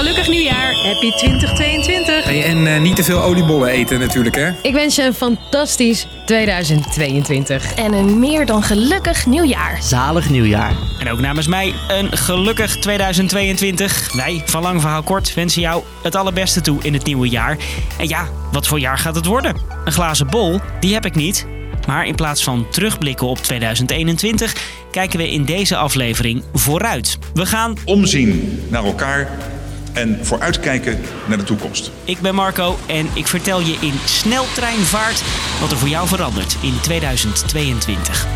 gelukkig nieuwjaar. Happy 2022. Hey, en eh, niet te veel oliebollen eten natuurlijk, hè? Ik wens je een fantastisch 2022. En een meer dan gelukkig nieuwjaar. Zalig nieuwjaar. En ook namens mij een gelukkig 2022. Wij van Lang Verhaal Kort wensen jou het allerbeste toe in het nieuwe jaar. En ja, wat voor jaar gaat het worden? Een glazen bol, die heb ik niet. Maar in plaats van terugblikken op 2021, kijken we in deze aflevering vooruit. We gaan omzien naar elkaar en vooruitkijken naar de toekomst. Ik ben Marco en ik vertel je in sneltreinvaart wat er voor jou verandert in 2022.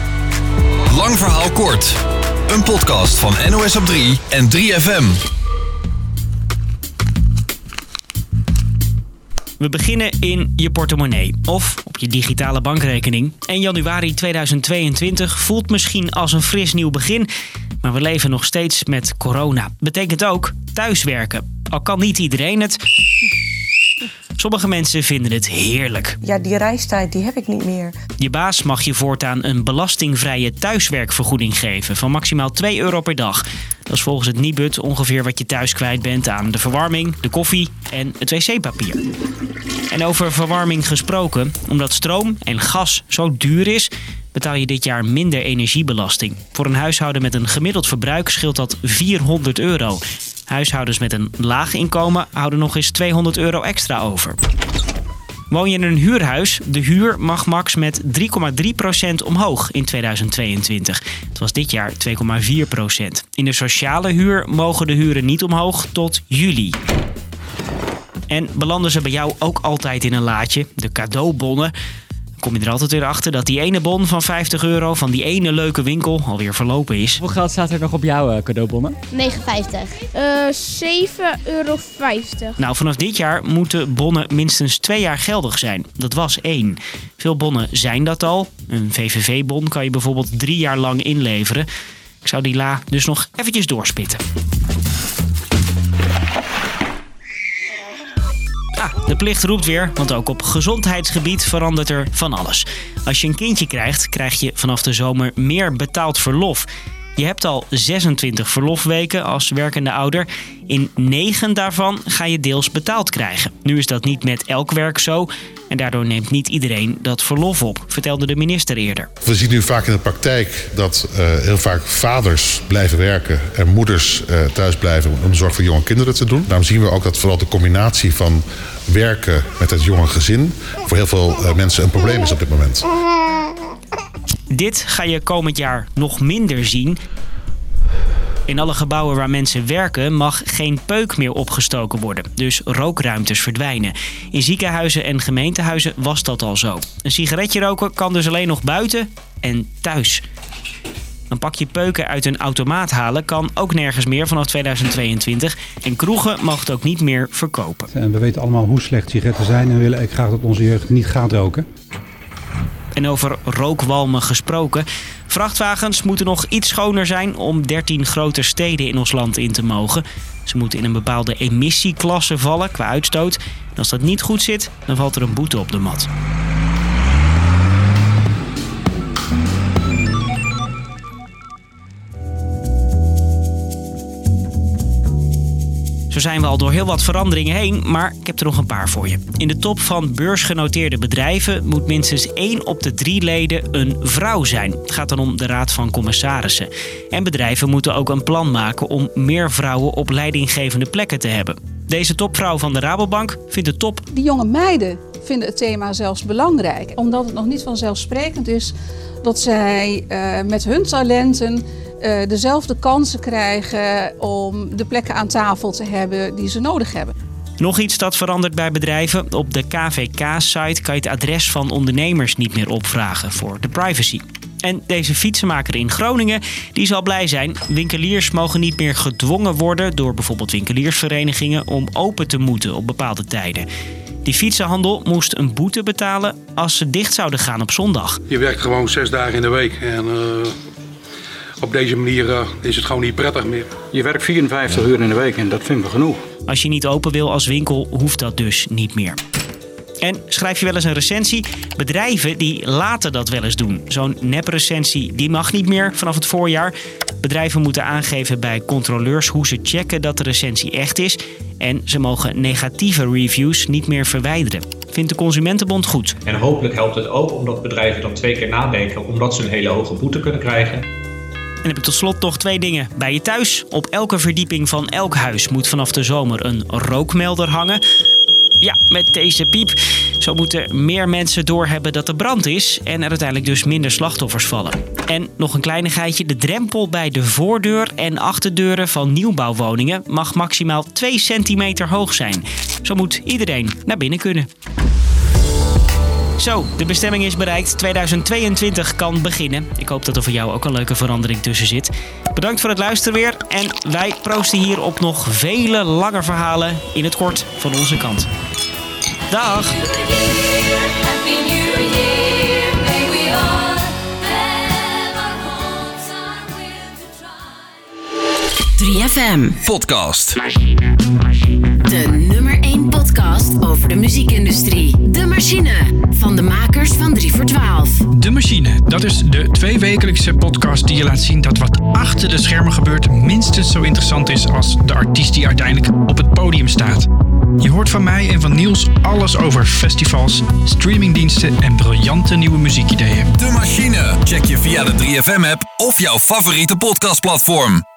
Lang verhaal kort. Een podcast van NOS op 3 en 3FM. We beginnen in je portemonnee of op je digitale bankrekening. En januari 2022 voelt misschien als een fris nieuw begin, maar we leven nog steeds met corona. Betekent ook thuiswerken. Al kan niet iedereen het. Sommige mensen vinden het heerlijk. Ja, die reistijd die heb ik niet meer. Je baas mag je voortaan een belastingvrije thuiswerkvergoeding geven van maximaal 2 euro per dag. Dat is volgens het Nibud ongeveer wat je thuis kwijt bent aan de verwarming, de koffie en het wc-papier. En over verwarming gesproken, omdat stroom en gas zo duur is, betaal je dit jaar minder energiebelasting. Voor een huishouden met een gemiddeld verbruik scheelt dat 400 euro. Huishoudens met een laag inkomen houden nog eens 200 euro extra over. Woon je in een huurhuis? De huur mag max met 3,3% omhoog in 2022. Het was dit jaar 2,4%. In de sociale huur mogen de huren niet omhoog tot juli. En belanden ze bij jou ook altijd in een laadje, de cadeaubonnen kom je er altijd weer achter dat die ene bon van 50 euro van die ene leuke winkel alweer verlopen is. Hoeveel geld staat er nog op jouw uh, cadeaubonnen? 9,50. Uh, 7,50 euro. Nou, vanaf dit jaar moeten bonnen minstens twee jaar geldig zijn. Dat was één. Veel bonnen zijn dat al. Een VVV-bon kan je bijvoorbeeld drie jaar lang inleveren. Ik zou die la dus nog eventjes doorspitten. De plicht roept weer, want ook op gezondheidsgebied verandert er van alles. Als je een kindje krijgt, krijg je vanaf de zomer meer betaald verlof. Je hebt al 26 verlofweken als werkende ouder. In 9 daarvan ga je deels betaald krijgen. Nu is dat niet met elk werk zo. En daardoor neemt niet iedereen dat verlof op, vertelde de minister eerder. We zien nu vaak in de praktijk dat uh, heel vaak vaders blijven werken en moeders uh, thuis blijven om de zorg voor jonge kinderen te doen. Daarom zien we ook dat vooral de combinatie van werken met het jonge gezin voor heel veel uh, mensen een probleem is op dit moment. Dit ga je komend jaar nog minder zien. In alle gebouwen waar mensen werken mag geen peuk meer opgestoken worden. Dus rookruimtes verdwijnen. In ziekenhuizen en gemeentehuizen was dat al zo. Een sigaretje roken kan dus alleen nog buiten en thuis. Een pakje peuken uit een automaat halen kan ook nergens meer vanaf 2022. En kroegen mogen het ook niet meer verkopen. En we weten allemaal hoe slecht sigaretten zijn en willen graag dat onze jeugd niet gaat roken. En over rookwalmen gesproken. Vrachtwagens moeten nog iets schoner zijn om 13 grote steden in ons land in te mogen. Ze moeten in een bepaalde emissieklasse vallen qua uitstoot. En als dat niet goed zit, dan valt er een boete op de mat. Zo zijn we al door heel wat veranderingen heen, maar ik heb er nog een paar voor je. In de top van beursgenoteerde bedrijven moet minstens één op de drie leden een vrouw zijn. Het gaat dan om de Raad van Commissarissen. En bedrijven moeten ook een plan maken om meer vrouwen op leidinggevende plekken te hebben. Deze topvrouw van de Rabobank vindt het top. Die jonge meiden vinden het thema zelfs belangrijk, omdat het nog niet vanzelfsprekend is dat zij uh, met hun talenten uh, dezelfde kansen krijgen om de plekken aan tafel te hebben die ze nodig hebben. Nog iets dat verandert bij bedrijven. Op de KVK-site kan je het adres van ondernemers niet meer opvragen voor de privacy. En deze fietsenmaker in Groningen die zal blij zijn. Winkeliers mogen niet meer gedwongen worden door bijvoorbeeld winkeliersverenigingen om open te moeten op bepaalde tijden. Die fietsenhandel moest een boete betalen als ze dicht zouden gaan op zondag. Je werkt gewoon zes dagen in de week en uh, op deze manier uh, is het gewoon niet prettig meer. Je werkt 54 uur in de week en dat vinden we genoeg. Als je niet open wil als winkel, hoeft dat dus niet meer. En schrijf je wel eens een recensie? Bedrijven die laten dat wel eens doen. Zo'n neprecensie die mag niet meer vanaf het voorjaar. Bedrijven moeten aangeven bij controleurs hoe ze checken dat de recensie echt is. En ze mogen negatieve reviews niet meer verwijderen. Vindt de Consumentenbond goed. En hopelijk helpt het ook omdat bedrijven dan twee keer nadenken, omdat ze een hele hoge boete kunnen krijgen. En heb ik tot slot nog twee dingen. Bij je thuis, op elke verdieping van elk huis moet vanaf de zomer een rookmelder hangen. Ja, met deze piep. Zo moeten meer mensen doorhebben dat er brand is en er uiteindelijk dus minder slachtoffers vallen. En nog een kleinigheidje. De drempel bij de voordeur en achterdeuren van nieuwbouwwoningen mag maximaal 2 centimeter hoog zijn. Zo moet iedereen naar binnen kunnen. Zo, de bestemming is bereikt. 2022 kan beginnen. Ik hoop dat er voor jou ook een leuke verandering tussen zit. Bedankt voor het luisteren weer. En wij proosten hier op nog vele lange verhalen in het kort van onze kant. Dag! 3FM Podcast. De nummer 1 podcast over de muziekindustrie. De Machine. Van de makers van 3 voor 12. De Machine. Dat is de tweewekelijkse podcast die je laat zien dat wat achter de schermen gebeurt minstens zo interessant is als de artiest die uiteindelijk op het podium staat. Je hoort van mij en van Niels alles over festivals, streamingdiensten en briljante nieuwe muziekideeën. De Machine. Check je via de 3FM app of jouw favoriete podcastplatform.